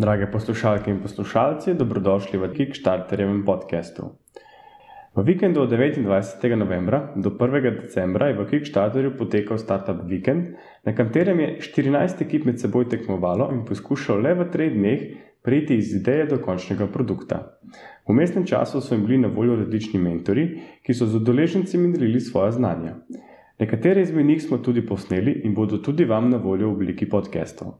Drage poslušalke in poslušalci, dobrodošli v Kickstarterjevem podkastu. V vikendu od 29. novembra do 1. decembra je v Kickstarterju potekal Startup Weekend, na katerem je 14 ekip med seboj tekmovalo in poskušalo le v treh dneh priti iz ideje do končnega produkta. V mestnem času so jim bili na voljo različni mentori, ki so z udeleženci delili svoje znanja. Nekatere izmed njih smo tudi posneli in bodo tudi vam na voljo v obliki podcastov.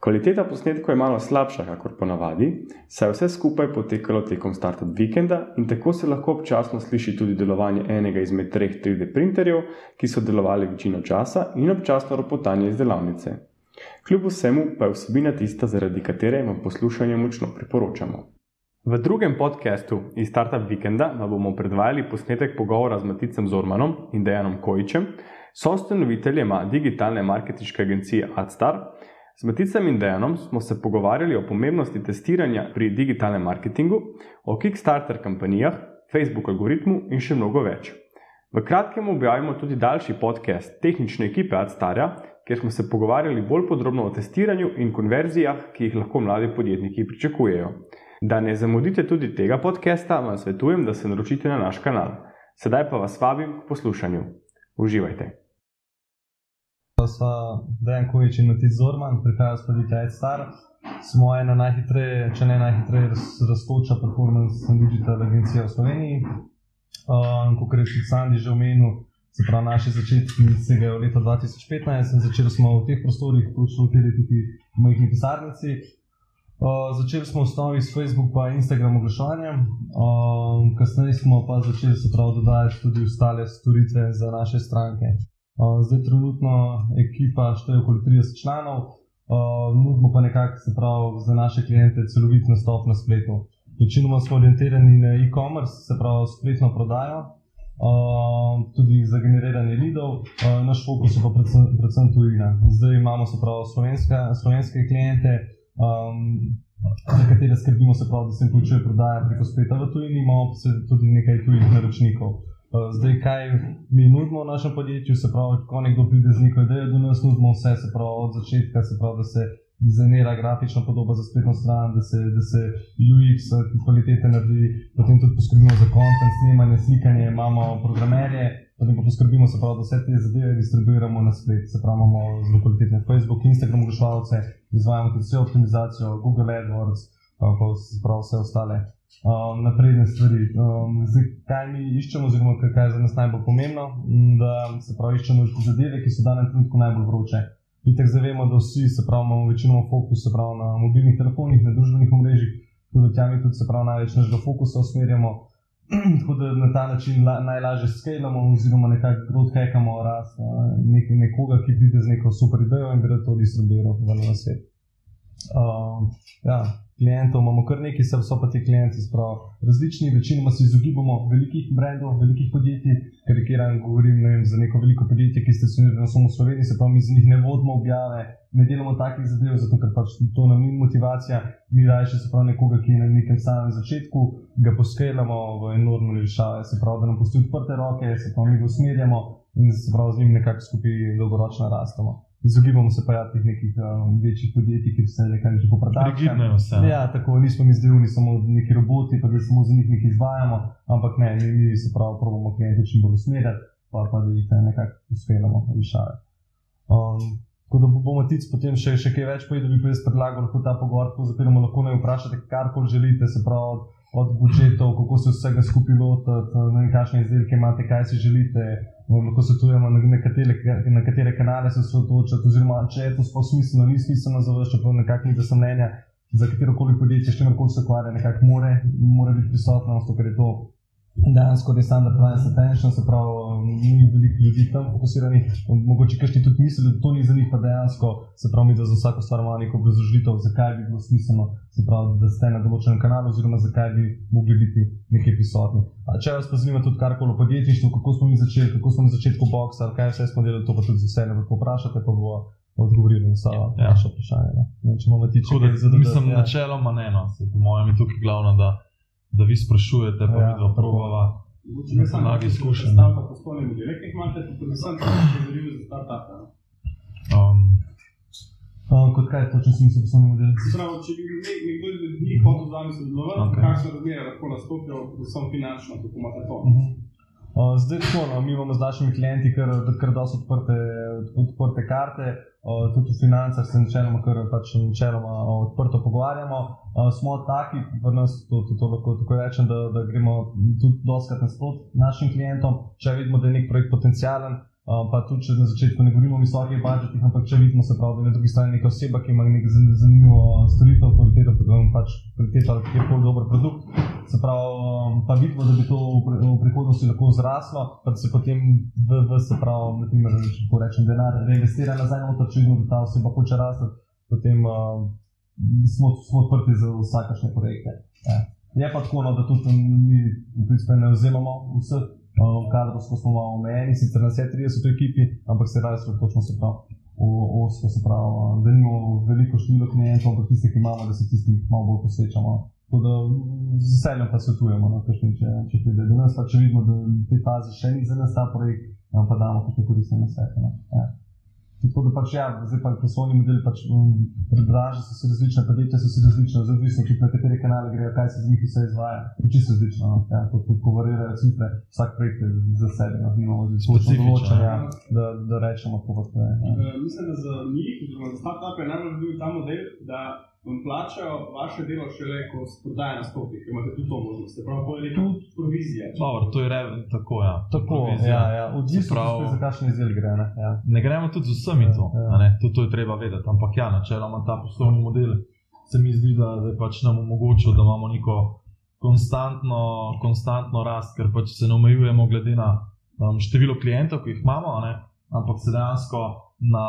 Kvaliteta posnetkov je malo slabša, kot ponavadi, saj je vse skupaj potekalo tekom starta vikenda in tako se lahko občasno sliši tudi delovanje enega izmed treh 3D printerjev, ki so delovali večino časa in občasno ropotanje iz delavnice. Kljub vsemu pa je vsebina tista, zaradi katere vam poslušanje močno priporočamo. V drugem podkastu iz Startup Weekenda vam bomo predvajali posnetek pogovora z Maticem Zormanom in Dejanom Kojičem, soustanoviteljema digitalne marketinške agencije AdStar. Z Maticem in Dejanom smo se pogovarjali o pomembnosti testiranja pri digitalnem marketingu, o Kickstarter kampanjah, Facebook algoritmu in še mnogo več. V kratkem objavimo tudi daljši podcast tehnične ekipe AdStarja, kjer smo se pogovarjali bolj podrobno o testiranju in konverzijah, ki jih lahko mladi podjetniki pričakujejo. Da ne zamudite tudi tega podcasta, vam svetujem, da se naročite na naš kanal. Sedaj pa vas vabim k poslušanju. Uživajte! Pa sva Dejan Kovič in Matic Zorman, prihajajo s podjetja Star. Smo ena najhitreje, če ne najhitreje raztoča performance in digital agencija v Sloveniji. Um, Kot je tudi Sandy že omenil, se pravi naše začetki segajo v leto 2015 in začeli smo v teh prostorih, točno v tej tudi majhni pisarnici. Uh, začeli smo v osnovi s Facebook in Instagram oglaševanjem, um, kasneje smo pa začeli se pravi dodajati tudi ostale storitve za naše stranke. Zdaj, trenutno ekipa šteje okoli 30 članov, nudimo pa nekako se pravi za naše klijente celovit nastop na spletu. Večinoma smo orientirani na e-commerce, se pravi spletno prodajo, tudi za generiranje lidov, naš fokus je pa predvsem, predvsem tujina. Zdaj imamo se pravi slovenske, slovenske klijente. Za katere skrbimo, se pravi, da se jim počuje prodaja preko spleta v tujini, imamo pa tudi nekaj tujih naročnikov. Eh, zdaj, kaj mi nudimo v našem podjetju, se pravi, ko nekdo pride z neko idejo, da nas nudimo vse, se pravi, od začetka, se pravi, da se dizajnira grafična podoba za spletno stran, da se, da se UX kvalitete naredi, potem tudi poskrbimo za kontent, snemanje, slikanje, imamo programerje, potem pa poskrbimo, se pravi, da vse te zadeve distribuiramo na splet, se pravi, imamo zelo kvalitetne Facebook, Instagram oglaševalce, izvajamo tudi vse optimizacijo, Google AdWords, pa vse ostale um, napredne stvari. Um, zdaj, kaj mi iščemo, oziroma kaj je za nas najbolj pomembno, da se pravi, iščemo zadeve, ki so danes trenutku najbolj vroče. Mi tako zavemo, da vsi se pravi, imamo večino fokus pravi, na mobilnih telefonih, na družbenih omrežjih, tudi tam mi tudi se pravi največ našega fokusa usmerjamo. Tako da na ta način la, najlažje skalamo, oziroma nekako odhekamo rast nek, nekoga, ki pride z neko super idejo in gre to distribuirati v svet. Um, ja, klientov imamo kar nekaj, se so pa ti klienti različni, večinoma se izogibamo velikih brendov, velikih podjetij, ker kiran govorim vem, za neko veliko podjetje, ki ste se nekaj samo v Sloveniji, se pa mi z njih ne vodimo objave, ne delamo takih zadev, zato ker pač to nam ni motivacija, mi rajši se pravi nekoga, ki je na nekem samem začetku, ga poskelamo v enormne rešave, se pravi, da nam pusti odprte roke, se pravi, mi ga usmerjamo in se pravi z njim nekako skupaj dolgoročno rastemo izogibamo se pa ja teh nekih um, večjih podjetij, ki se nekaj že poprodajajo. Rigidno vse. Ja, tako nismo mi zdaj samo neki roboti, pa da samo za njih nekaj izvajamo, ampak ne, mi, mi se pravi, probujemo klijente čim bolj usmerjati, pa, pa da jih nekako uspeljamo rešiti. Um, Ko da bomo tic potem še, še kaj več povedali, bi pa jaz predlagal, da ta pogovor zapiramo, lahko ne vprašate, karkoli želite, se pravi od, budžetov, kako se vsega skupaj vem, kakšne izdelke imate, kaj si želite, lahko svetujemo, na, na, katere, na katere kanale se osredotočiti, oziroma če je to sploh smiselno, ni smiselno za vas, čeprav nekako ni za mnenje, za katero koli podjetje, še nekako se ukvarja, nekako more, more biti prisotno, ker je to dejansko je standard price attention, se pravi, ni veliko ljudi tam fokusiranih, mogoče kažti tudi misli, da to ni za njih pa dejansko, se pravi, da za vsako stvar ima neko obrazložitev, zakaj bi bilo smiselno, se pravi, da ste na določenem kanalu, oziroma zakaj bi mogli biti nekaj prisotni. A če vas pa zanima tudi karkoli o podjetništvu, kako smo mi začeli, kako smo na začetku boksa, kaj vse smo delali, to pa tudi z veseljem lahko vprašate, pa bo odgovorili na vsa ja. vaša vprašanja. No. Ne, če imamo tiče, da, da, mislim, ja. načeloma ne, no, se, po mojem je tukaj glavno, da da vi sprašujete, pa ja, vi samo na. Ne samo na direktnih marketih, tudi sam sem se zgodil za startup. Um, Uh, kot kaj točno smisel poslovni model? Prav, če bi nekdo izmed njih hotel z vami sodelovati, okay. kakšne razmere lahko nastopijo, predvsem finančno, kako imate to? Uh -huh. uh, zdaj, tako, no, mi imamo z našimi klienti kar, kar dosti odprte, odprte karte, uh, tudi v financah se načeloma, kar pač načeloma odprto pogovarjamo. Uh, smo taki, v nas to, to, to lahko tako rečem, da, da gremo tudi doskrat nasprot našim klientom, če vidimo, da je nek projekt potencijalen. Um, pa tudi, če na začetku ne govorimo o visokih budžetih, ampak če vidimo, se pravi, da je na drugi strani neka oseba, ki ima nek zanimivo storitev, kvaliteto, pač kvaliteto ali kjerkoli dober produkt, se pravi, um, pa vidimo, da bi to v, v prihodnosti lahko zraslo, pa da se potem v, v se pravi, na primer, če rečem, denar reinvestira nazaj če vidimo, da ta oseba hoče rasti, potem um, smo, smo odprti za vsakašne projekte. Ja. Je pa tako, no, da tudi mi v bistvu ne vzemamo vseh kadrovsko smo malo omejeni, sicer na vse 30 ekipi, ampak se raje sredotočimo se prav. Osko se pravi, da nimamo veliko število klientov, ampak tisti, ki imamo, da se tistim malo bolj posvečamo. Tako da z veseljem pa svetujemo, no, kakšni, če, če pride do nas, pa če vidimo, da v tej fazi še ni za nas ta projekt, pa damo kakšne koristne nasvete. No. Ja. Tako da pač ja, zdaj pa poslovni model, pač branže so se različne, podjetja so se različne, odvisno tudi na katere kanale grejo, kaj se z njih vse izvaja. Čisto različno, no. ja, to tudi povarirajo cifre, vsak projekt je za sebe, no, imamo zdaj točno določen, ja, da, da rečemo, kako to je. Ja. Mislim, da za njih, oziroma za startup je najbolj bil ta model, da vam plačajo vaše delo šele, ko prodaja nastopi, ker imate tudi to možnost. Se pravi, je tudi provizija. Dobro, to je reven, tako, ja. Tako, ja, ja. Odvisno prav... za kakšen izdelek gre. Ne? Ja. ne gremo tudi z vsemi ja, to, ja. to, to je treba vedeti. Ampak ja, načeloma ta poslovni model se mi zdi, da je pač nam omogočil, da imamo neko konstantno, konstantno rast, ker pač se ne omejujemo glede na um, število klientov, ki jih imamo, ampak se dejansko na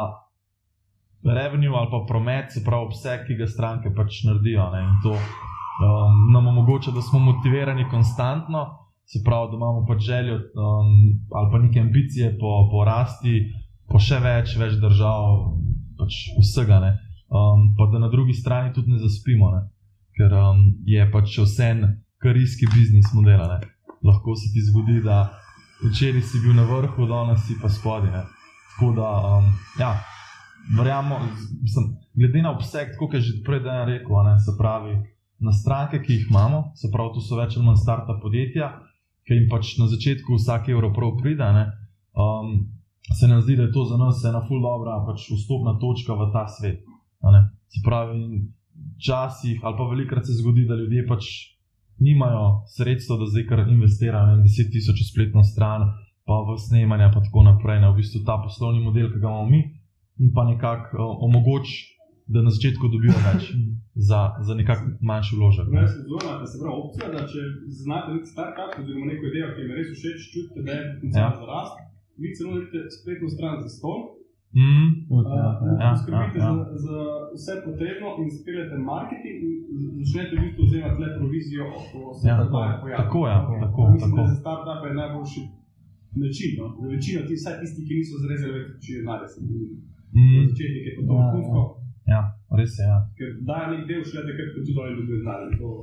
revenue ali pa promet, se pravi obseg, ki ga stranke pač naredijo. Ne? In to um, nam omogoča, da smo motivirani konstantno, se pravi, da imamo pač željo um, ali pa neke ambicije po, po rasti, po še več, več držav, pač vsega. Um, pa da na drugi strani tudi ne zaspimo, ne? ker um, je pač vse en karijski biznis model. Lahko se ti zgodi, da včeraj si bil na vrhu, danes si pa spodaj. Tako da, um, ja, verjamemo, glede na obseg, kot je že prej rekel, ne, se pravi, na stranke, ki jih imamo, se pravi, to so več ali manj starta podjetja, ki jim pač na začetku vsak evro prav pride. Ne, um, se nam zdi, da je to za nas ena ful dobra pač vstopna točka v ta svet. Se pravi, včasih ali pa velikrat se zgodi, da ljudje pač nimajo sredstva, da zdaj kar investirajo 10 tisoč v spletno stran, pa v snemanje, pa tako naprej. Ne, v bistvu ta poslovni model, ki ga imamo mi in pa nekako uh, omogoči, da na začetku dobijo več za, za nekako manjši vložek. Ne, se zelo se pravi, opcija, da če znate nek startup oziroma neko idejo, ki mi res všeč, čutite, da je potencial ja. za rast, vi celo naredite spletno stran za stol. Mm, ja, ja, skrbite ja, ja. Za, za vse potrebno in speljete marketing in začnete v bistvu vzemati le provizijo, ko se ja, tako, pojavi. Tako, ja, tako, Mislim, tako. da za startup je najboljši način. No? Za večino, vsaj tisti, ki niso zrezali, več, če je zdi. Mm. Začetnik je to zelo vrhunsko. Ja, res je. Ja. Ker daje nek del šele takrat, ko tudi oni ljudje znajo.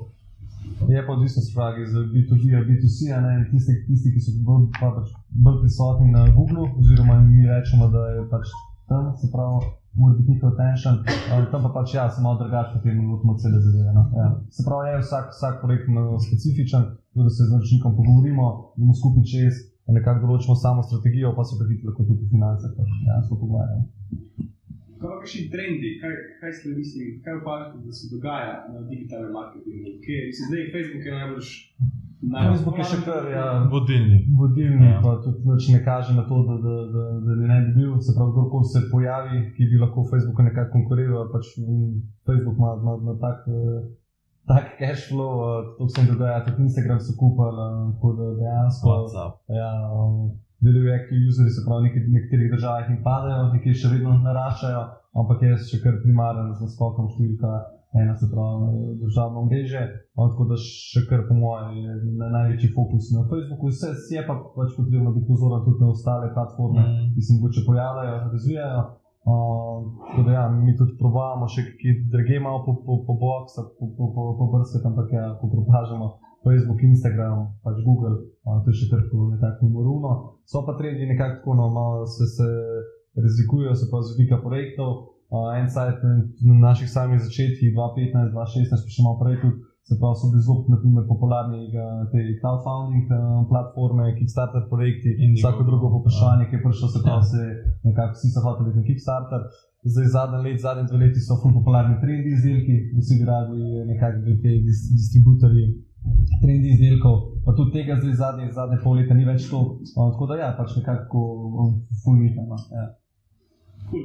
Je pa odvisno spragi za B2B, B2C, ne tisti, tisti, ki so bolj, pa pač bolj prisotni na Google, oziroma mi rečemo, da je pač tam, se pravi, mora biti njihov attention, tam pa pač jaz malo drugače, potem lotimo cele zadeve. No? Ja. Se pravi, je vsak, vsak projekt specifičen, da se z naročnikom pogovorimo, imamo skupaj čez, nekako določimo samo strategijo, pa se tudi lahko tudi finance, pa dejansko pogovarjamo. Kaj pa še trendi, kaj, kaj ste mislili, kaj opazite, da se dogaja na digitalnem marketingu? Kaj, mislim, zdaj Facebook je najbolj Facebook je še kar ja, vodilni. Vodilni, ja. pa tudi več ne kaže na to, da, da, da, da ne bi bil. Se pravi, kdorkoli se pojavi, ki bi lahko Facebooku nekako konkuriral, pač Facebook ima, ima, ima tak. Uh, tak cash flow, uh, to se jim dogaja, tudi Instagram so kupili, uh, tako da dejansko. WhatsApp. Ja, um, Delujejo active users, se pravi, v nekaterih državah jim padajo, nekaj še vedno naraščajo, ampak je še kar primaren z naskokom številka ena, se pravi, državno mreže. Tako da še kar po mojem je na največji fokus na Facebooku. Vse je pa pač potrebno biti pozoren tudi na ostale platforme, mm. ki se mogoče pojavljajo, razvijajo. Tako da, ja, mi tudi probujemo še kaj druge, malo po, po, po boxu, po, po, po, po brskati, ampak ja, ko propažamo Facebook, Instagram, pač Google, a, to je še kar nekako umorno. So pa trendi nekako tako, no, malo se, se razlikujejo, se pa z vidika projektov. uh, en sajt na naših samih začetkih, 2015, 2016, pa še malo prej tudi. Se pravi, so bili zelo naprimer, popularni te crowdfunding uh, platforme, Kickstarter projekti in vsako drugo vprašanje, ki je prišlo, se pravi, se nekako vsi so hoteli na Kickstarter. Zdaj, zadnji let, zadnji dve leti so fully popularni trendi izdelki, vsi gradili nekakšni te distributorji trendi izdelkov, pa tudi tega zdaj zadnje, zadnje pol leta ni več to. Um, tako da ja, pač nekako um, fully mitno. No, ja. Cool.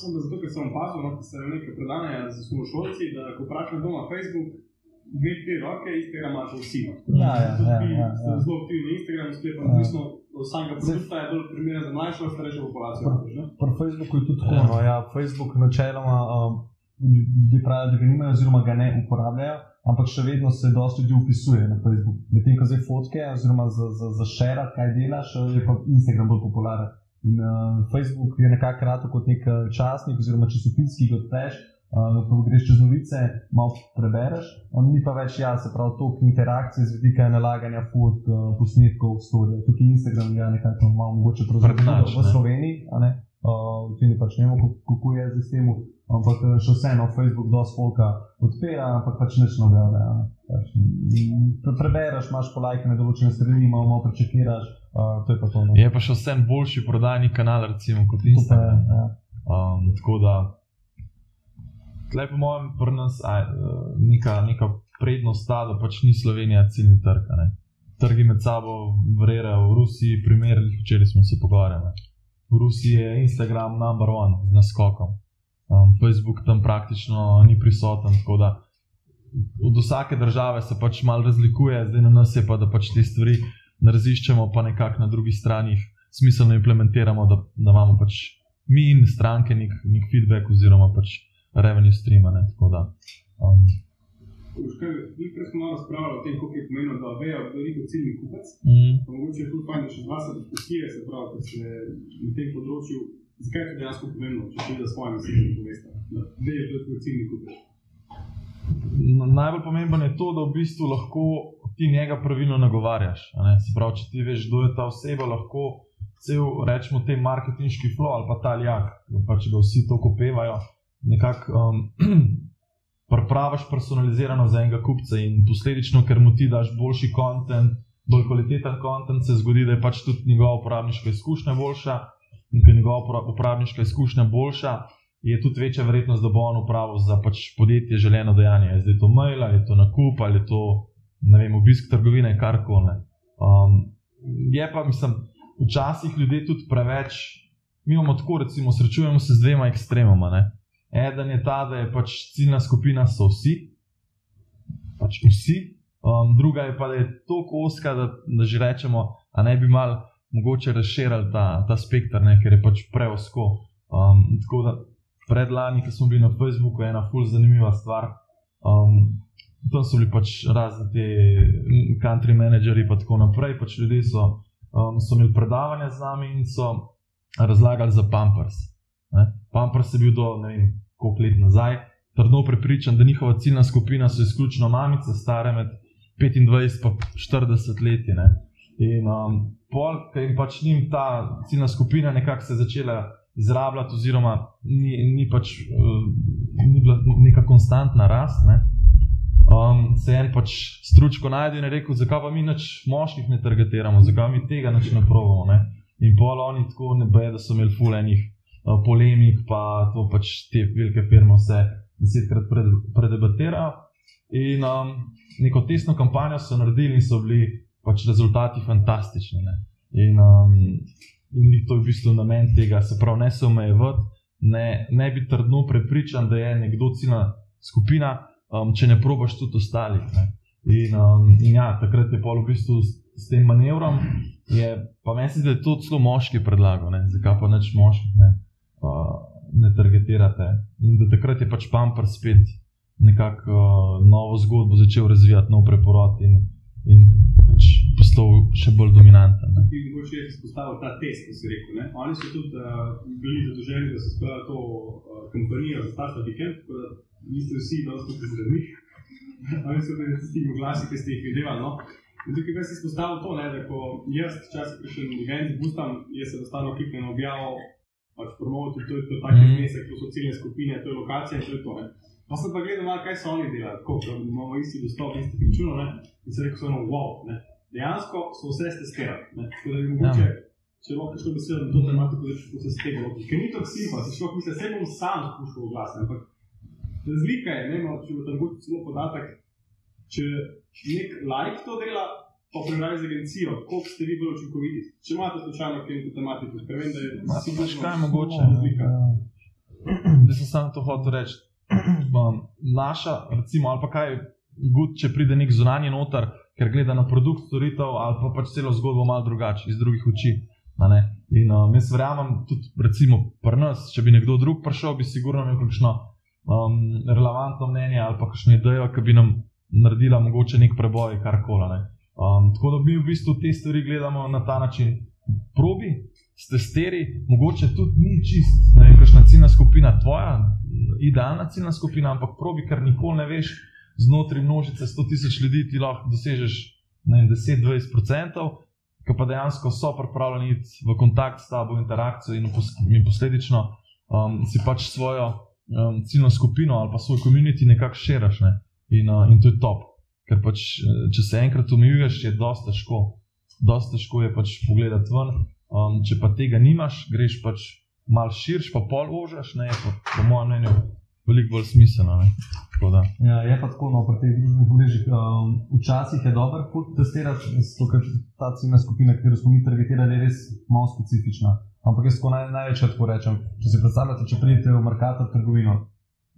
Sem zato, ker sem opazil, no, da se nekaj predanja z osnovnošolci, da ko vprašam doma Facebook, dve, dve roke, Instagram imaš vsi. No. Ja, ja, ja, ja, ja. Zelo aktivni na Instagramu, sklepam, ja. odvisno od samega produkta, je bolj primeren za mlajšo starejšo populacijo. Pri Facebooku je tudi tako. No, ja, Facebook načeloma um, ljudje pravijo, da ga nimajo, oziroma ga ne uporabljajo. Ampak še vedno se dosta ljudi upisuje na Facebook. Medtem ko zdaj fotke, oziroma za, za, za šera, kaj delaš, je pa Instagram bolj popularen. In uh, Facebook je nekako rado kot nek časnik, oziroma časopis, ki ga odpreš, uh, ko greš čez novice, malo prebereš, um, ni pa več jaz, se pravi, toliko interakcij z vidika nalaganja fotk, uh, posnetkov, storijo. Tukaj Instagram je nekako malo mogoče prevzeti v Sloveniji. Uh, tudi pač ne vemo, kako je z tem, ampak še vseeno Facebook dosti polka odpira, ampak pač neč novega. Pač, prebereš, imaš polajke na določene strani, malo, malo prečekiraš, uh, to je pa to. No. Je pa še vsem boljši prodajni kanal, recimo, kot Instagram. Ja. Um, tako da Tlej, po mojem, pri nas je neka, neka prednost ta, da pač ni Slovenija ciljni trg. Trgi med sabo vrejo v Rusiji, primer, včeraj smo se pogovarjali. V Rusiji je Instagram number one z naskokom. Um, Facebook tam praktično ni prisoten. Od vsake države se pač malo razlikuje, zdaj na nas je pa, da pač te stvari raziščemo, pa nekako na drugi strani jih smiselno implementiramo, da, da imamo pač mi in stranke nek, nek feedback oziroma pač revenue streama. Ne, tako da. Um, Nekaj smo malo razpravljali o tem, kako je pomenilo, da vejo, da je veliko ciljnih kupec. Mm. Mogoče je tudi fajn, da še dva se poskusije, se pravi, da se na tem področju, zakaj je to dejansko pomembno, če še za svojimi ciljnimi poveste, da vejo, da je to ciljni kupec. Najbolj pomembno je to, da v bistvu lahko ti njega pravilno nagovarjaš. Se pravi, če ti veš, kdo je ta oseba, lahko cel, rečemo, te marketinški flow ali pa ta lijak, pa če ga vsi to kopevajo nekako um, pripraviš personalizirano za enega kupca in posledično, ker mu ti daš boljši kontent, bolj kvaliteten kontent, se zgodi, da je pač tudi njegova uporabniška izkušnja boljša. In ker je njegova uporabniška izkušnja boljša, je tudi večja verjetnost, da bo on upravil za pač podjetje želeno dejanje. Zdaj je to mail, ali je to nakup, ali je to vem, obisk trgovine, karkoli. Um, je pa, mislim, včasih ljudje tudi preveč, mi imamo tako, recimo, srečujemo se z dvema ekstremoma. Ne? Eden je ta, da je pač ciljna skupina so vsi, pač vsi. Um, druga je pa, da je to koska, da, da že rečemo, da ne bi mal mogoče razširili ta, ta spektr, ne, ker je pač preosko. Um, tako da predlani, ko smo bili na Facebooku, je ena ful zanimiva stvar. Um, tam so bili pač razni ti country manageri in tako naprej. Pač ljudje so, um, so imeli predavanja z nami in so razlagali za Pampers. Pampers je bil do ne vem, koliko let nazaj, trdno prepričan, da njihova ciljna skupina so izključno mamice, stare med 25 in 40 leti. Ne? In um, pol, ki jim pač njim ta ciljna skupina nekako se začela izrabljati, oziroma ni, ni pač uh, ni bila neka konstantna rast. Ne? Um, se en pač stručko najde in je rekel, zakaj pa mi več moških ne targetiramo, zakaj mi tega več ne provamo. Ne? In pol oni tako ne bojo, da so imeli fulejnih polemik, pa to pač te velike firme vse desetkrat predebatirajo. In um, neko tesno kampanjo so naredili in so bili pač rezultati fantastični. Ne? In, um, in to je v bistvu namen tega, se pravi, ne se omejevati, ne, ne biti trdno prepričan, da je nekdo ciljna skupina, um, če ne probaš tudi ostalih. Ne? In, um, in ja, takrat je pol v bistvu s, s tem manevrom, je, pa meni se zdi, da je to celo moški predlagal, zakaj pa neč moški ne targetirate. In da takrat je pač Pamper spet nekako uh, novo zgodbo začel razvijati, nov preporod in, in pač postal še bolj dominanten. Ti bi lahko izpostavil ta test, ki si rekel. Ne? Oni so tudi uh, bili zadoženi, da se spela to uh, kampanijo za Startup Weekend, tako da niste vsi dosti prizadeni. Oni so bili tisti glasi, ki ste jih videli. No? In tukaj bi se izpostavil to, ne, da ko jaz včasih prišel na event, boostam, jaz se dostano kliknem na objavo pač promovati, to je to tako mm. mesec, to so ciljne skupine, to je lokacija in to je to. Ne. Pa sem pa gledal, malo, kaj so oni delali, tako da imamo isti dostop, isti račun. In se rekel, no, wow, ne. dejansko so vse testirali. Tako da bi mogoče, ja. če lahko šlo besedo na to tematiko, da se s tega loti. Ker ni to simpa, se človek misli, se bom sam spuščal v glas. Ampak razlika je, ne vem, če bo tam celo podatek, če nek like to dela. Pa primerjavi z agencijo, koliko ste vi bolj učinkoviti. Če imate slučajno to tematiko, ker vem, da je to zelo težko. Kaj je mogoče? Jaz sem samo to hotel reči. naša, recimo, ali pa kaj, good, če pride nek zunanji notar, ker gleda na produkt, storitev, ali pa pač celo zgodbo malo drugače, iz drugih oči. In um, jaz verjamem, tudi recimo pri nas, če bi nekdo drug prišel, bi sigurno imel kakšno um, relevantno mnenje ali pa kakšno idejo, ki bi nam naredila mogoče nek preboj, kar koli. Um, tako da mi v bistvu te stvari gledamo na ta način. Probi, stesteri, mogoče tudi ni čist, ne vem, kakšna ciljna skupina tvoja, idealna ciljna skupina, ampak probi, ker nikoli ne veš, znotraj množice 100 tisoč ljudi ti lahko dosežeš 10-20%, ki pa dejansko so pripravljeni iti v kontakt s tabo, interakcijo in, in posledično um, si pač svojo um, ciljno skupino ali pa svoj komunity nekako širaš. Ne? In, uh, in to je top. Ker pač, eh, če se enkrat umijuješ, je dosta težko. Dosta težko je pač pogledati ven. Um, če pa tega nimaš, greš pač malo širš, pa pol ožaš, ne, po, po mojem mnenju, veliko bolj smiselno. Ja, je pa tako, no, pri teh mrežah. Um, včasih je dobro pot testirati, zato ker ta ciljna skupina, ki smo mi targetirali, je res malo specifična. Ampak jaz naj, največkrat tako rečem, če si predstavljate, če pridete v Markato trgovino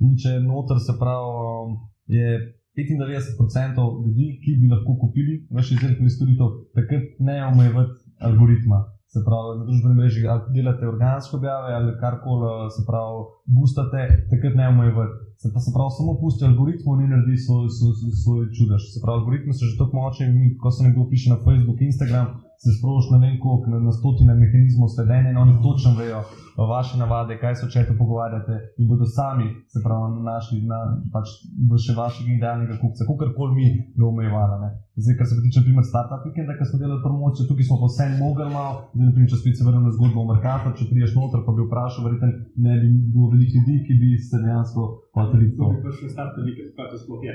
in če noter se pravi, um, je 95% ljudi, ki bi lahko kupili vaš izdelek ali storitev, takrat ne omejevati algoritma se pravi, na družbenih mrežah, ali delate organske objave ali karkoli, se pravi, boostate, takrat ne omejujete. Se, se pravi, samo pusti algoritmu in naredi svoj, svoj, svoj čudež. Se pravi, algoritmi so že tako močni, ko se nekdo piše na Facebook, Instagram, se sprožiš na vem koliko, na, na stotine mehanizmov sledenja in oni točno vejo vaše navade, kaj se očete pogovarjate in bodo sami se pravi našli na pač še vašega idealnega kupca, kakorkoli mi ga omejevali. Zdaj, kar se tiče, naprimer, startup weekenda, ki smo delali promocijo, tukaj smo pa vse mogli malo, zdaj, naprimer, če spet se vrnem na zgodbo o Merkatu, če priješ noter, pa bi vprašal, verjetno ne bi bilo veliko ljudi, ki bi se dejansko hoteli to. Bi prišel startup weekend, pa to sploh je.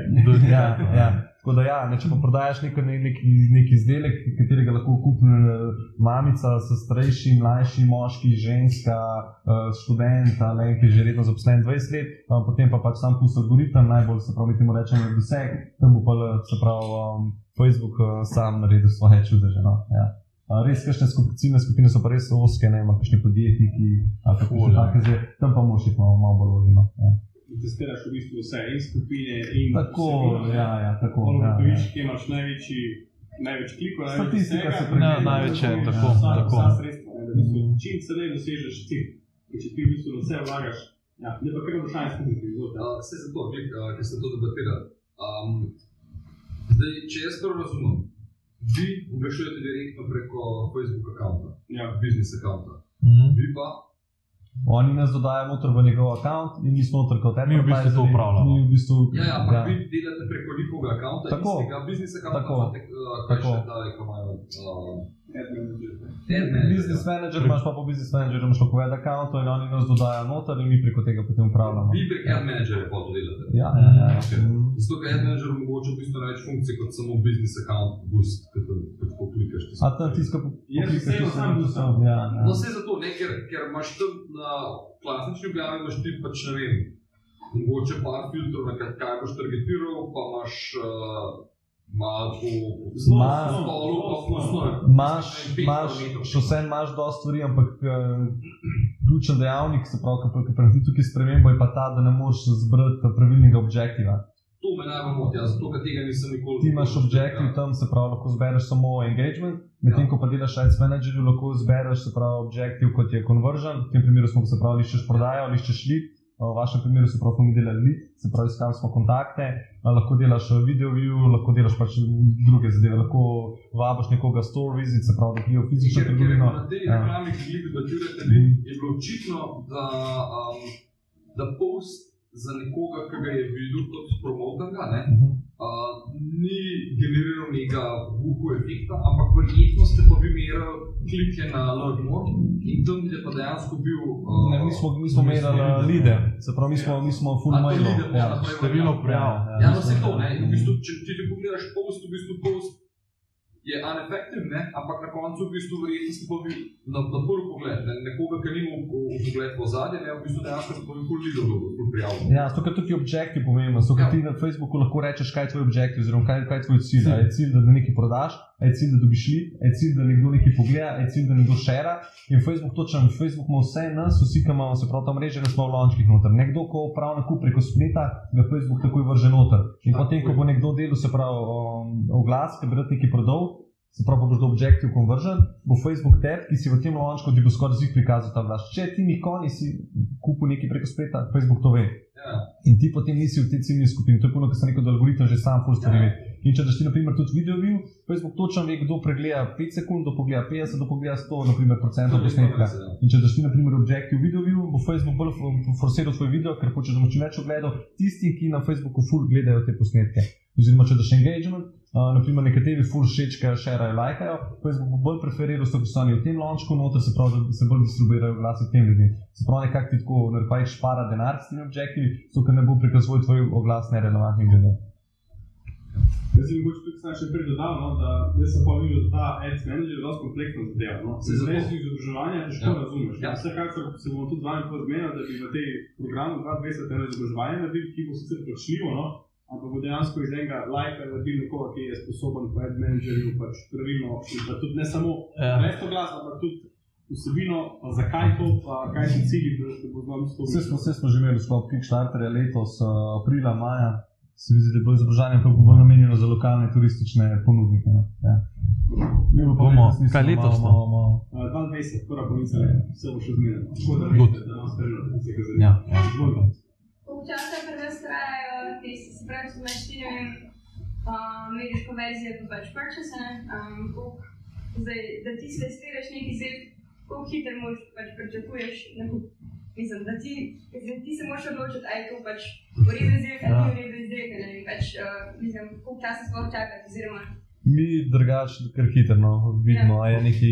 ja, ja. Tako da, ja, ne, če pa prodajaš neki nek, nek izdelek, katerega lahko kupi eh, mamica, starejši, mlajši, moški, ženska, eh, študent, ali ki je že redno zaposlen 20 let, potem pa pač sam pusti algoritem, najbolj se pravi, temu rečemo, doseg, tam bo pa se pravi um, Facebook uh, sam naredil svoje čudeže. No? Ja. Res, kakšne skupine, skupine so pa res oske, ne kakšni podjetniki, tako naprej, tam pa moraš iti malo, malo bolj loženo. Ja testiraš v bistvu vse in skupine. In tako, ja, ja, tako. Ja, ja. Kje imaš največji, največ klikov, statistika se prenese. Ja, največje, tako. Vsa, tako. Vsa sredstva, ne, da v bistvu, čim se le dosežeš cilj, če ti v bistvu vse vlagaš. Ja, ne pa kar vprašanje skupine. Vse za to, ki ste to debatirali. Um, zdaj, če jaz prvo razumem, vi oglašujete direktno preko Facebook računa, ja. business računa. Mm -hmm. Vi pa Oni nas dodajo noter v njegov račun in mi smo noter kot eni. Mi v bistvu to upravljamo. V bistvu, ja, ja, ja. vi delate preko njihovega računa, tako da biznis račun, tako da lahko še da imajo. Business manager imaš pa po business managerju, imaš pa poved account in oni nas dodajo noter in mi preko tega potem upravljamo. Vi preko ad managerja pa to delate. Ja, ja, ja. Okay. Zato, ker ad manager omogoča v bistvu več funkcij kot samo business account, boost, ki to klikaš. A tam tiska po klikaš, ti sam boostam. Ja, ja. No, vse zato, ne, ker, ker imaš tam na klasični objavi, imaš ti pač ne vem, mogoče par filtrov, na kaj boš targetiral, pa imaš uh, Še vse imaš dosta stvari, ampak uh, ključen dejavnik, se pravi, ki pravi tukaj spremembo, je pa ta, da ne moreš zbrati pravilnega objektiva. To me najbolj moti, zato ker tega nisem nikoli. Ti imaš objektiv tam, se pravi, lahko zbereš samo engagement, medtem ja. ko pa delaš ads managerju, lahko zbereš, se pravi, objektiv kot je conversion. V tem primeru smo se pravi, liščeš prodajo, liščeš lead. V vašem primeru se pravi, smo mi delali lead, se pravi, iskali smo kontakte, lahko delaš video view, lahko delaš pač druge zadeve, lahko vabiš nekoga store visit, se pravi, da prijo fizično trgovino. Na tej ja. reklami, ki jih dočujete, mm. je bilo očitno, da, um, da post za nekoga, ki ga je videl kot promotorja, uh ni generiral mega buhu efekta, ampak verjetno ste pa bi merili klike na Learn More in tam je pa dejansko bil. Uh, ne, mi smo, mi smo merili lide, se pravi, mi smo, mi smo full mail. Ja, število prijav. Ja, no se to, ne, v bistvu, če, če ti pogledaš post, v bistvu post je uneffective, ampak na koncu v bistvu verjetnosti pa bi na, na prvi pogled, ne, nekoga, ki nima v, v pogled v zadnje, ne, v bistvu dejansko se bojo kul videl, da bo prijavljen. Ja, to, kar tudi objekti pomembno, so, ja. ti na Facebooku lahko rečeš, kaj je tvoj objektiv, oziroma kaj, kaj je tvoj cilj. Je cilj, da nekaj prodaš, je cilj, da dobiš šli, je cilj, da nekdo nekaj pogleda, je cilj, da nekdo šera. In Facebook točno, Facebook ima vse nas, vsi, ki imamo se prav tam mreže, smo v lončkih noter. Nekdo, ko prav nakup preko spleta, ga Facebook takoj vrže noter. In potem, ko bo nekdo delal, se pravi, um, oglas, ki bi rad nekaj prodal se pravi, boš do Objective Conversion, bo Facebook tab, ki si v tem lončku, ti bo skoraj zig prikazal ta glas. Če ti nikoli nisi kupil nekaj preko spleta, Facebook to ve. Ja. In ti potem nisi v tej ciljni skupini. To je puno, kar sem rekel, da algoritem že sam full stvari ja. ve. In če ti, na primer, tudi video view, Facebook točno ve, kdo pregleda 5 sekund, kdo pogleda 50, kdo pogleda 100, naprimer, procentov posnetka. In če ti, na primer, Objective video view, bo Facebook bolj forsiral tvoj video, ker hoče, da bo čim več ogledal tisti, ki na Facebooku full gledajo te posnetke. Oziroma, če daš engagement, Uh, naprimer, nekateri full všečkajo, šerajo, lajkajo, Facebook bo bolj preferiral, da so oni v tem launchu, noter se pravi, da se bolj distribuirajo glasi tem ljudem. Se pravi, nekako ti tako, da pa jih špara denar s temi objektivi, so ker ne bo prikazoval tvoj oglas nerelevantnih ljudi. Jaz sem mogoče tudi še prej dodal, no, da jaz sem pa videl, da ta Ads Manager je zelo kompleksna zadeva. No. Se zavedaš iz izobraževanja, težko ja. razumeš. Ja. Vsekakor se bomo tudi z vami pozmenili, da bi v tej programu 2020 eno izobraževanje naredili, ki bo sicer plačljivo, no, ampak bo dejansko iz enega lajka naredil nekoga, ki je sposoben po ad managerju pač pravilno, da tudi ne samo ja. resto glas, ampak tudi vsebino, pa zakaj to, pa kaj so cilji, da bo znal stopiti. Vse smo, vse smo že imeli sklop Kickstarterja letos, uh, aprila, maja. Se mi zdi, da je bilo izobraževanje pa bolj namenjeno za lokalne turistične ponudnike. No? Ja. Bomo, kaj letos? Malo, malo, malo. 22, prva polovica, vse bo še zmerno. Tako da, da nas spremljate, da se ga zanima. Ja, ja. Koliko časa pri nas trajajo ti se pravi, da imaš ti ne vem, medijsko verzijo, pa pač purchase, um, zdaj, da ti se testiraš neki zid, koliko hitro moš pač pričakuješ nakup. Mislim, da ti, mislim, ti se moraš odločiti, ali je to pač v redu izdelek ali ni v redu izdelek, pač, uh, mislim, koliko časa sploh čakati, oziroma. Mi drugače, kar hitro no, vidimo, ja. je neki.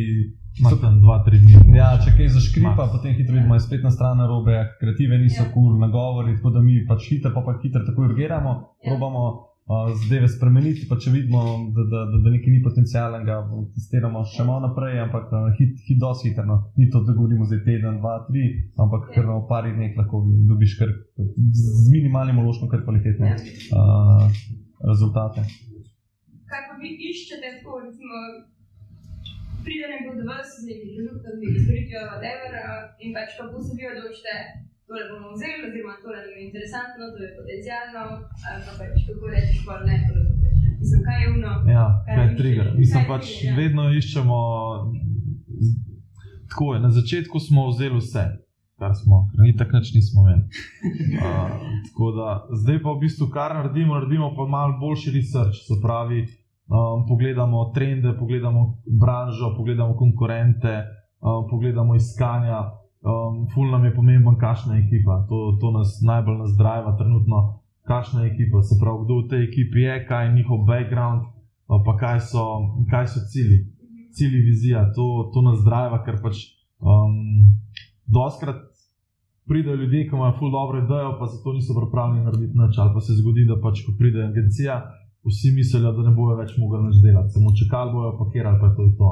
So tam dva, tri dni. Ja, če kaj zaškripa, potem hitro vidimo, je spletna stran robe, kreative niso ja. kul, cool, nagovori, tako da mi pač hitro, pa pa hitro tako urgiramo, ja. probamo zadeve spremeniti, pa če vidimo, da, da, da, da nekaj ni potencijalnega, testiramo še malo naprej, ampak uh, hit, hit dosti hitro. No. Ni to, da govorimo zdaj teden, dva, tri, ampak ja. kar v pari dneh lahko dobiš kar z minimalnim uložkom, kar kvalitetne uh, rezultate. Kaj pa vi iščete, tako recimo? pride nekdo do vas z nekim produktom, z nekim storitvijo, whatever, in pač kako se vi odločite, tole bomo vzeli, oziroma tole nam je interesantno, to je potencijalno, ali pa pač kako rečeš, pa ne, tole Mislim, kaj je uno? Ja, kaj je trigger. Mislim, kaj pač trigger, ja. vedno iščemo. Tako je, na začetku smo vzeli vse, kar smo, ni tako, nič nismo imeli. Uh, tako da zdaj pa v bistvu, kar naredimo, naredimo pa malo boljši research, se pravi, um, pogledamo trende, pogledamo branžo, pogledamo konkurente, um, pogledamo iskanja. Um, ful nam je pomemben, kakšna je ekipa. To, to nas najbolj nazdrava trenutno, kakšna je ekipa. Se pravi, kdo v tej ekipi je, kaj je njihov background, pa kaj so, kaj so cilji, cilji, vizija. To, to nas zdrava, ker pač um, doskrat. Pridejo ljudje, ki imajo ful dobro idejo, pa zato niso pripravljeni narediti nič. Ali pa se zgodi, da pač, ko pride agencija, vsi mislijo, da ne bojo več mogli več delati, samo čakali bojo, pa kjer ali pa je to to.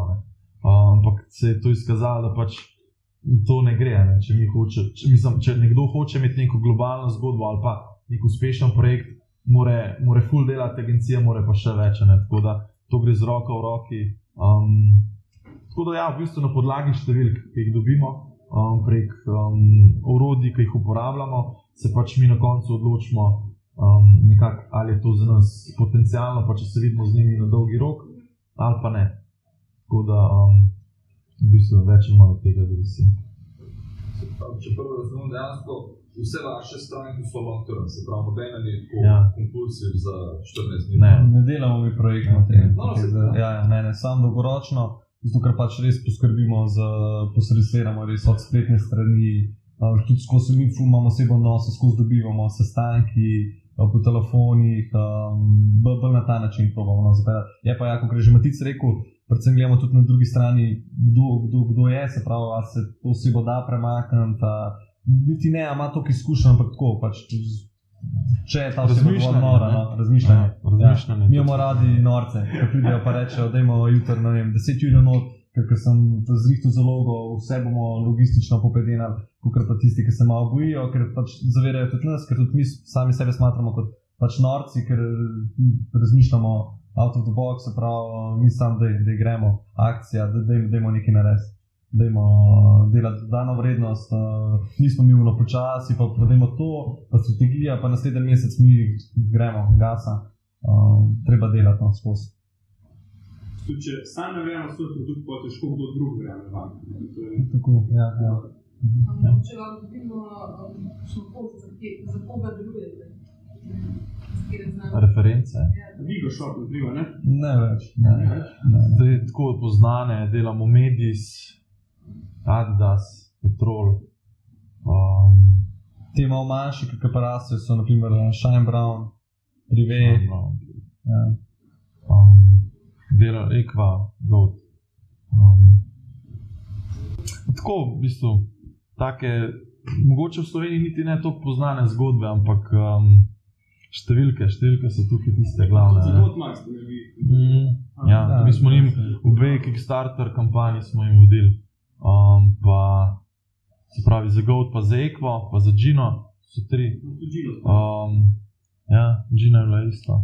Ampak se je to izkazalo, da pač to ne gre. Ne? Če, hoče, če, mislim, če nekdo hoče imeti neko globalno zgodbo ali pa nek uspešen projekt, more, more full delati, agencija more pa še več. Ne? Tako da to gre z roko v roki. Um, tako da ja, v bistvu na podlagi številk, ki jih dobimo. Um, prek um, orodij, ki jih uporabljamo, se pač mi na koncu odločimo, um, nekak, ali je to za nas potencijalno, pa če se vidimo z njimi na dolgi rok, ali pa ne. Tako da, um, v bistvu, več ali manj od tega, da visi. Če prvo razumem, dejansko vse vaše stranke so long-term, se pravi, nobene ni tako ja. kompulsiv za 14 dni. Ne, ne delamo mi projekt na tem. No, no ja, ja, ne, ne, samo dolgoročno, zato ker pač res poskrbimo za posredovanje, res od spletne strani. Uh, tudi skozi mi imamo osebno odnos, skozi dobivamo sestanki, po telefonih, um, bolj na ta način probamo no. Je pa, ja, kot je že Matic rekel, predvsem gledamo tudi na drugi strani, kdo, kdo, kdo je, se pravi, ali se to osebo da premakniti. Niti ne, ima toliko izkušenj, ampak tako pač. Če je ta razmišljanje, nora, no, razmišljanje. Ja, razmišljanje ja. Mi imamo radi norce, ki pridejo pa rečejo, da imamo jutro, ne vem, 10 ur not, ker sem zrihtel zalogo, vse bomo logistično popedenali, kot pa tisti, ki se malo bojijo, ker pač zavirajo tudi nas, ker tudi mi sami sebe smatramo kot pač norci, ker razmišljamo out of the box, prav, mi sami, da, da gremo, akcija, da, da, da imamo nekaj narediti. Da imamo delati dodano vrednost, uh, nismo mi vno počasi, pa prodajmo to, pa strategija, pa naslednji mesec mi gremo, gasa, uh, treba delati no, skozi. Tudi, če sam ne da so produkt, pa težko kdo drug verjame. Tako, ja, ja. ja. Če vam vidimo, še pot, za koga delujete? Reference. Vigo šop, vpliva, ne? Ne več. Ne več. Ne. Zdaj, tako poznane, delamo Medis, Adidas, Petrol. Um, Te malo manjše, ki pa rastejo, so naprimer Shine Brown, Rive. Ja. Um, dela Ekva, Goat. Um, tako, v bistvu, take, mogoče v Sloveniji niti ne to poznane zgodbe, ampak um, številke, številke so tukaj tiste glavne. Zelo malo ste bili. Mm, ja, da, mi smo jim v dveh Kickstarter kampanji smo jim vodili. Um, pa se pravi za Goat, pa za Equo, pa za Gino, so tri. Um, ja, Gino je bila isto.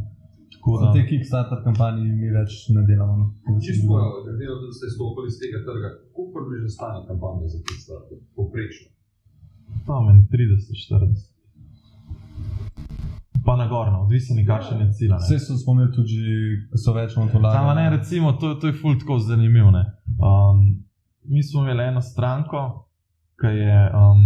Za te Kickstarter kampanje mi več ne delamo. No. Čisto, glede na to, da ste stopili iz tega trga, koliko približno stane kampanja za Kickstarter? Poprečno. Tam je 30-40 pa na gorno, odvisno je, kakšen je cilj. Vse so spomnili tudi, da so več motola. Ne, recimo, to, to je fult tako zanimivo. Um, mi smo imeli eno stranko, ki je um,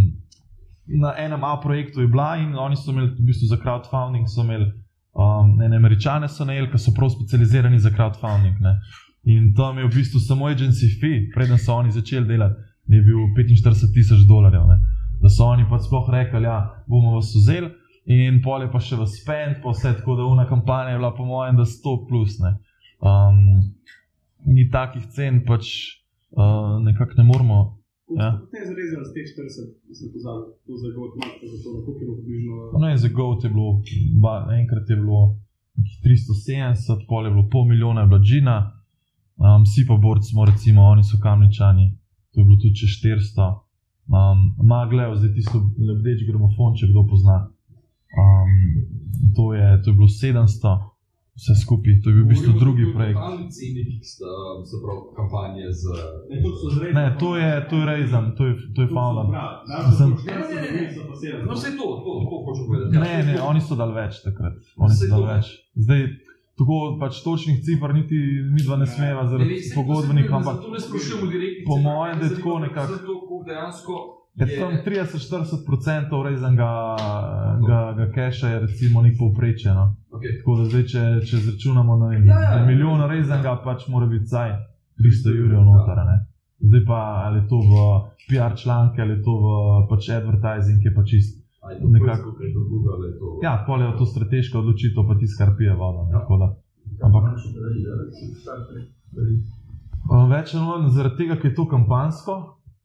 na enem A projektu je bila in oni so imeli v bistvu za crowdfunding, so imeli um, ne, američane, so najeli, ki so prav specializirani za crowdfunding. Ne. In tam je v bistvu samo agency fee, preden so oni začeli delati, je bil 45 tisoč dolarjev. Ne. Da so oni pa sploh rekli, da ja, bomo vas vzeli in pol je pa še v spend, pa vse tako, da una kampanja je bila, po mojem, da 100 plus. Ne. Um, ni takih cen, pač uh, nekako ne moramo. Ja. Ne, zarezali ste 40, da ste pozabili, to za GOT, imate za to, da je bilo približno. No, za GOT je bilo, ba, enkrat je bilo 370, pol je bilo pol milijona, je bila Džina, um, vsi pa borci smo, recimo, oni so kamničani, to je bilo tudi čez 400. Um, Maglev, zdaj ti so lebdeč gramofon, če kdo pozna. Um, to, je, to je bilo 700, vse skupaj, to je bil v bistvu drugi projekt. Kampanje z. Ne, to je, to je Reizan, to je, to je Fauna. No, vse to, to, to hočem povedati. Ne, ne, oni so dal več takrat. Oni so dal več. Zdaj, Tako pač točnih cifr, niti mi dva ne smeva zaradi pogodbenih, ampak po mojem, da je tako nekako. Je tam 30-40% rezanga ga, ga keša, je recimo nek povprečje. No? Okay. Tako da zdaj, če, če zračunamo na ja, ja, ja. milijon rezanga, pač mora biti vsaj 300 jurjev noter. Ne? Zdaj pa ali je to v PR članke ali je to v pač advertising, je pač čist. Nekako, ja, pol je to strateška odločitev, pa ti skarpije voda. Ja. Ampak, več ali manj zaradi tega, ker je to kampansko,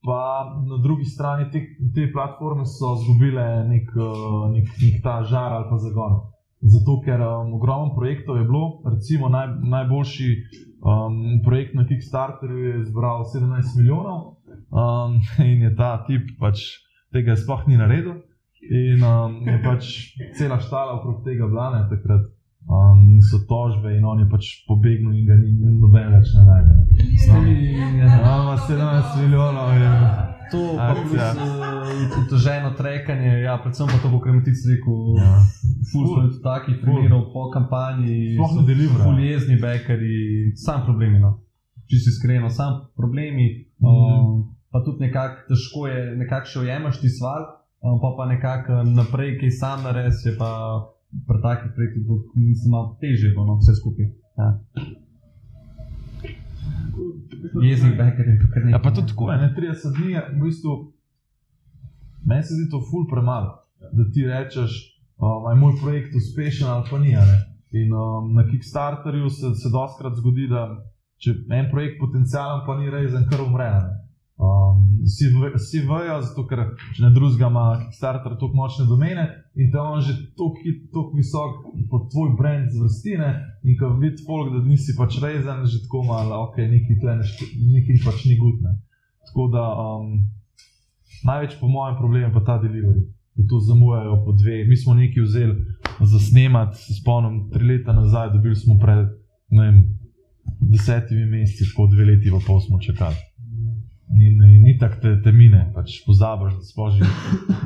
pa na drugi strani te, te platforme so izgubile nek, eh, nek, nek ta žar ali pa zagon. Zato, ker um, ogromno projektov je bilo, recimo naj, najboljši um, projekt na Kickstarterju je zbral 17 milijonov um, in je ta tip pač tega sploh ni naredil. In um, je pač cela štala okrog tega vlane takrat. Um, in so tožbe, in on je pač pobegnil, in ga ni noben več na najmanj. Imamo 17 milijonov, je to. Je ženo trekanje, ja, predvsem pa to, kar mi ti rekel. Ja. Fulno je takih primerov po kampanji, sploh ne delijo. Fuljezni bekari, sam problemi. No. Če si iskreno, sam problemi. Mm. Um, pa tudi nekako težko je, nekako še ujemaš ti sval, um, pa pa nekako naprej, ki sam nares je pa pri takih projektih bo malo težje, no, vse skupaj. Ja. Jezik, beker in tukaj nekaj. Ja, pa tudi tako, ne 30 dni, v bistvu, meni se zdi to ful premalo, da ti rečeš, da je moj projekt uspešen ali pa ni. In um, na Kickstarterju se, se doskrat zgodi, da če en projekt potencijalen, pa ni rezen, kar umre. Um, vsi vejo, zato ker če ne drugega ima Kickstarter tako močne domene in da on že tako visok pod tvoj brand zvrstine in ko vidiš folk, da nisi pač rezen, že tako malo, ok, neki tle, neki pač ni gutne. Tako da um, največ po mojem problemu je pa ta delivery. Da to zamujajo po dve. Mi smo nekaj vzeli za snemati, spomnim, tri leta nazaj, dobili smo pred vem, desetimi meseci, tako dve leti, pa pol smo čakali. In, in ni tako te, te mine, pač pozabiš, da spoži,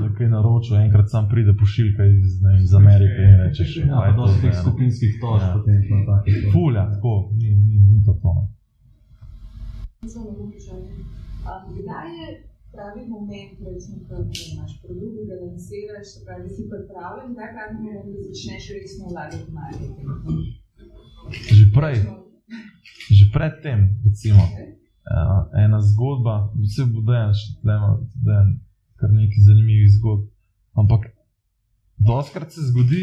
da kaj naročil, enkrat sam pride pošiljka iz, ne, iz Amerike in rečeš, da je to nekaj skupinskih točk, ja. potem pa tako. Fulja, tako, ni, ni, ni to to. No. Zelo vprašanje. Kdaj je pravi moment, recimo, ko imaš produkt, ga lansiraš, da si pripravljen, da pravi moment, da začneš resno vlagati v marketing? Že prej, že pred tem, recimo. Okay uh, ena zgodba, vse bo dejan, še da je kar nekaj zanimivih zgodb. Ampak doskrat se zgodi,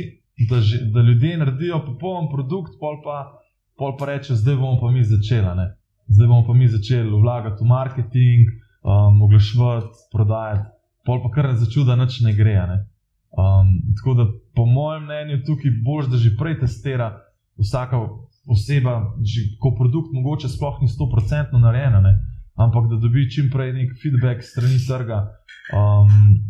da, že, da ljudje naredijo popoln produkt, pol pa, pol pa reče, zdaj bomo pa mi začeli. Zdaj bomo pa mi začeli vlagati v marketing, um, oglaševati, prodajati, pol pa kar ne začuda, da nič ne gre. Ne? Um, tako da, po mojem mnenju, tukaj boš, da že prej testira vsaka oseba, že ko produkt mogoče sploh ni 100% narejena, ne? ampak da dobi čim prej nek feedback strani trga. Um,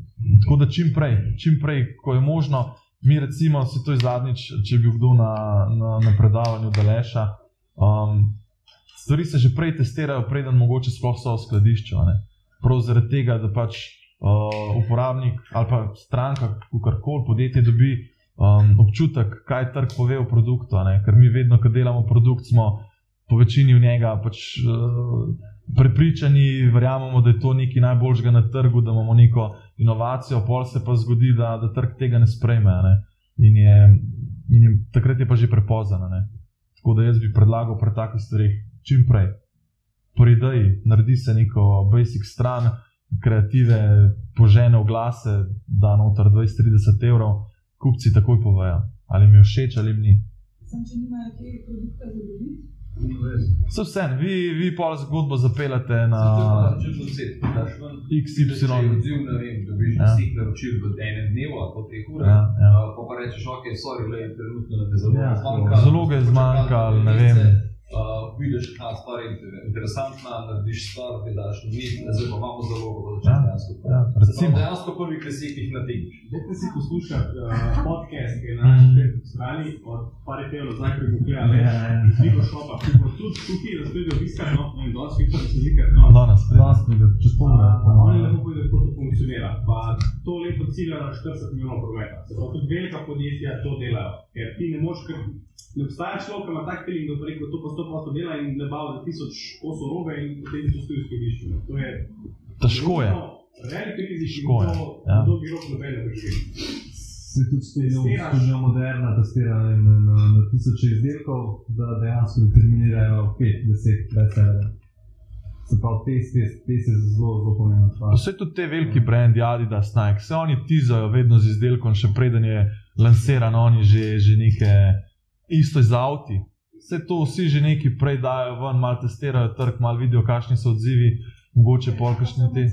tako da čim prej, čim prej, ko je možno, mi recimo, se to je zadnjič, če bi bil kdo na, na, na predavanju Daleša. Um, stvari se že prej testirajo, preden mogoče sploh so v skladišču. Prav zaradi tega, da pač uh, uporabnik ali pa stranka, kakorkoli podjetje dobi um, občutek, kaj trg pove o produktu. Ker mi vedno, ko delamo produkt, smo po večini v njega pač, uh, prepričani, verjamemo, da je to nekaj najboljšega na trgu, da imamo neko inovacijo, pol se pa zgodi, da, da trg tega ne sprejme. Ne? In, je, in je, takrat je pa že prepozno. Tako da jaz bi predlagal pri takih stvarih čim prej. Pridej, naredi se neko basic stran, kreative, požene v glase, da noter 20-30 evrov, kupci takoj povejo, ali mi je všeč ali mi ni. Sem, če nimajo te produkte za dobiti. So vse, vi, vi pa zgodbo zapeljate na XY. Odziv, ne vem, da bi že vsi ja. naročili v enem dnevu ali po treh urah. Ja, ja. Pa, pa rečeš, ok, sorry, le, trenutno ne zaloge ja, zmanjka. Zaloge zmanjka, ne vem. Uh, vidiš, da je stvar interesantna, narediš stvar, da daš mi, zdaj pa imamo zelo dobro začetek. Ja, ja, recimo. Dejansko prvi kresik jih na tem. Dajte si poslušati uh, podcast, ki je na naši mm. strani, od pare tega nazaj, ki je gledal, ne, veliko šopa, ki bo tudi tukaj, da spet obiska, no, in dosti več, da se zika, no. Danes, danes, čez pol ure. Oni lepo povedo, kako to funkcionira. Pa to leto cilja na 40 milijonov prometa. Pravi, tudi velika podjetja to delajo, ker ti ne moš, ker ne obstaja človek, ki ima tak feeling, da bo rekel, to pa 100% dela in ne bavi za tisoč kosov robe in potem to stoji v skladišču. To je težko. Je. Velik rizik, da to ja. dolgi rok nobene preživi. Se tudi stopnja moderna, testirana na, na, na tisoče izdelkov, da dejansko determinirajo 5-10 bestsellerjev. Se pravi, te, te, te se zelo, zelo pomembno stvar. Vse tudi te veliki brendi, Adidas, Nike, se oni tizajo vedno z izdelkom, še preden je lansiran, oni že, že neke isto z avti. Vse to vsi že neki prej dajo ven, malo testirajo trg, malo vidijo, kakšni so odzivi, mogoče pol kakšne te.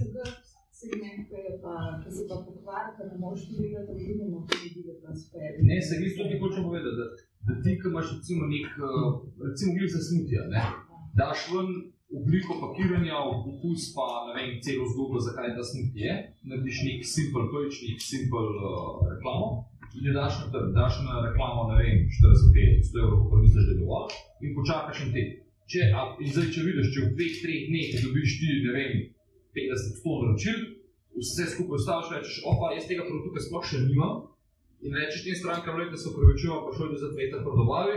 Ne, se vi tudi hočem povedati, da, da ti, ki imaš recimo nek, eh, recimo glih za smutja, ne, daš ven obliko pakiranja, okus pa ne vem, celo zgodbo, zakaj ta smutje je, narediš nek simpel pojč, nek simpel uh, reklamo, Če daš na daš na reklamo, ne vem, 40-50 evrov, pa misliš, da je dovolj, in počakaš na te. Če, a, in zdaj, če vidiš, če v dveh, treh dneh dobiš ti, ne vem, 50-100 naročil, vse skupaj ostaviš, rečeš, opa, jaz tega produkta sploh še nimam. In rečeš tem strankam, da se upravičujem, pa šel bi za dve leta prodobavi,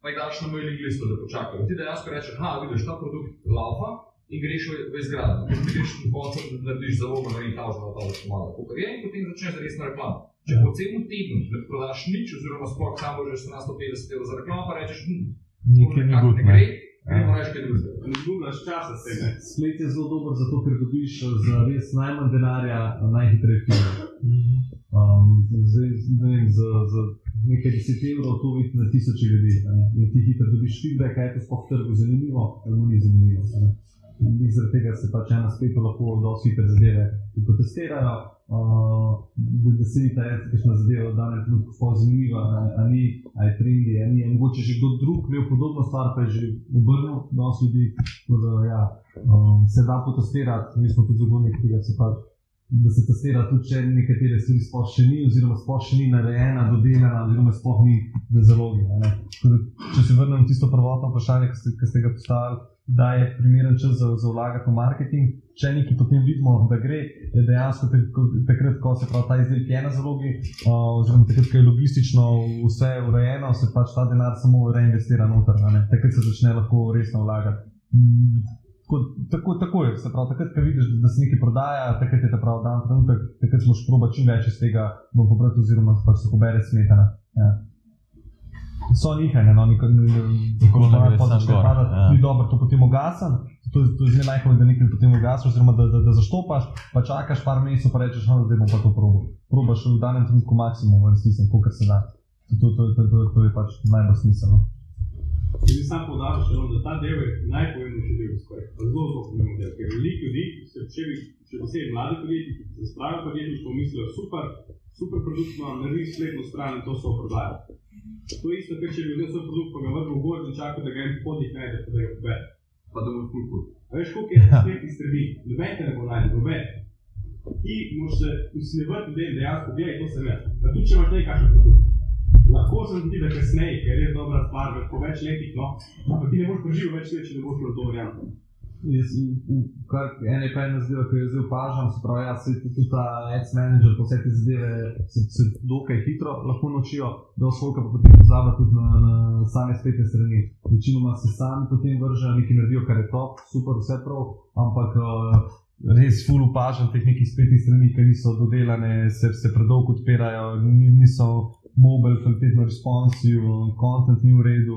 pa jih daš na mailing listu, da počakajo. Ti dejansko rečeš, ha, vidiš, ta produkt laufa in greš v, v izgradnjo. Ker ti greš na koncu, da narediš zelo malo in kažeš, da je to malo. In potem začneš resno reklamo. Če po celem tednu ne prodaš nič, oziroma sploh samo že 150 evrov za reklamo, pa rečeš, hm, nekaj ne gre. Ne. Ne zgubljaš časa s tem. Splet je zelo dober, zato ker dobiš za res najmanj denarja najhitreje film. Um, zdaj, ne vem, za, za nekaj deset evrov, to vidi na tisoče ljudi. In ti hitro dobiš feedback, kaj je to sploh trgu zanimivo, ali ni zanimivo. In zaradi tega se pač ena spet lahko dosti hitre zadeve potestirajo, uh, da, da se ni ta etična zadeva v danem trenutku sploh zanimiva, ali ni, ali je trendi, ali ni. Mogoče že kdo drug imel podobno stvar, pa je že obrnil dosti ljudi. Da, ja, um, se da potestirati, mi smo tudi zagovorniki tega, da se pač da se testira tudi, če nekatere stvari sploh še ni, oziroma sploh še ni narejena, dodelana, oziroma sploh ni na zalogi. Če se vrnem na tisto prvotno vprašanje, ki ste, ki ste ga postavili, da je primeren čas za, za vlagati v marketing. Če nekaj potem vidimo, da gre, je dejansko takrat, ko se ta izdelek je na zalogi, oziroma takrat, ko je logistično vse urejeno, se pač ta denar samo reinvestira noter, takrat se začne lahko resno vlagati. Tako, tako je, se pravi, takrat, ko vidiš, da se nekaj prodaja, takrat je ta pravi dan, trenutek, takrat smo šproba čim več iz tega, bom pobral, oziroma pač se pobere smetana. Ja. So nihanje, no, neko zelo malo področje, da ni dobro, to potem ugasen, to, to je zelo najhoj, da nekaj potem ugasiš, oziroma da, da, da zaštopaš, pa čakaš par mesecev, pa rečeš, no, zdaj bom pa to probo. Probaš v danem trenutku maksimum, v resnici, kolikor se da. To, to, to, to, to, to je pač najbolj smiselno. Če bi sam podaljšal, da ta del je najpomembnejši del skoraj. Zelo, zelo pomemben del. Ker veliko ljudi, še posebej mladi podjetniki, ki se spravijo podjetništvo, mislijo super, super produkt, no, naredi spletno stran in to so prodajali. To je isto, ker če bi vzel svoj produkt, pa ga vrgel v gozd in čakal, da ga en podnik najde, pa da ga pobere. Pa da bo kultur. Veš, koliko je spletnih strani, noben te ne bo najdel, noben. Ti moraš se usmevati, da dejansko delaj to se ve. Da tudi če imaš nekaj produkt lahko se zgodi, da kasneje, ker je dobra stvar, da po več letih, no, ampak ti ne boš preživel več let, če ne boš šel to varianto. Kar ene pa ena zadeva, ki jo zdaj opažam, se pravi, jaz tudi ta ads manager, vse te zadeve se, se dokaj hitro lahko naučijo, da osvoka pa potem pozaba tudi na, na same spletne strani. Večinoma se sami potem vržejo, nekaj naredijo, kar je top, super, vse prav, ampak uh, res ful opažam teh nekih spletnih strani, ki niso dodelane, se, se predolgo odpirajo, niso mobile, kvalitetno responsiv, content ni v redu.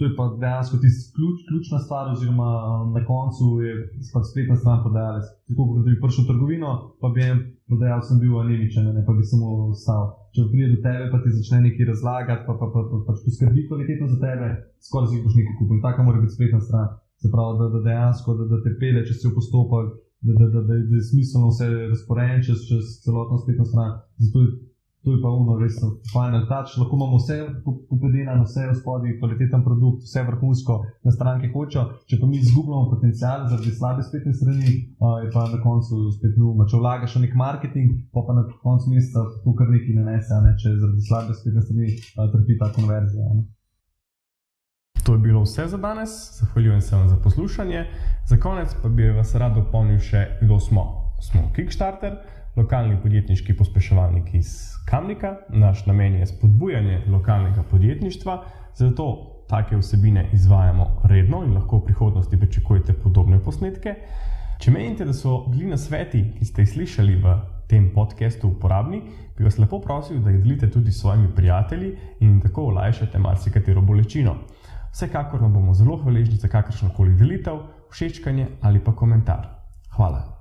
To je pa dejansko tisti ključ, ključna stvar, oziroma na koncu je pač spletna stran prodajalec. Tako kot bi prišel v trgovino, pa bi jim prodajal, sem bil anemičen, ne pa bi samo stal. Če pride do tebe, pa ti začne nekaj razlagati, pa, pa, pa, pa pač poskrbi kvalitetno za tebe, skoraj si boš nekaj kupil. Taka mora biti spletna stran. Se pravi, da, da dejansko da, da te pele, če si v postopek, da, da, da, da, da je smiselno vse razporejeno čez, čez celotno spletno stran. Zato je To je pa uno, res final touch. Lahko imamo vse upedene, vse v spodnji, kvaliteten produkt, vse vrhunsko na stranke hočejo. Če pa mi izgubljamo potencial zaradi slabe spletne strani, je pa na koncu spet nujno. Če vlagaš v nek marketing, pa pa na koncu meseca to kar nekaj ne nese, ne? če zaradi slabe spletne strani trpi ta konverzija. Ne? To je bilo vse za danes, zahvaljujem se vam za poslušanje. Za konec pa bi vas rad dopolnil še, kdo smo. Smo Kickstarter, lokalni podjetniški pospeševalnik iz Kamnika. Naš namen je spodbujanje lokalnega podjetništva, zato take vsebine izvajamo redno in lahko v prihodnosti pričakujete podobne posnetke. Če menite, da so bili na sveti, ki ste jih slišali v tem podkastu, uporabni, bi vas lepo prosil, da jih delite tudi s svojimi prijatelji in tako olajšate marsikatero bolečino. Vsekakor vam bomo zelo hvaležni za kakršno koli delitev, všečkanje ali pa komentar. Hvala.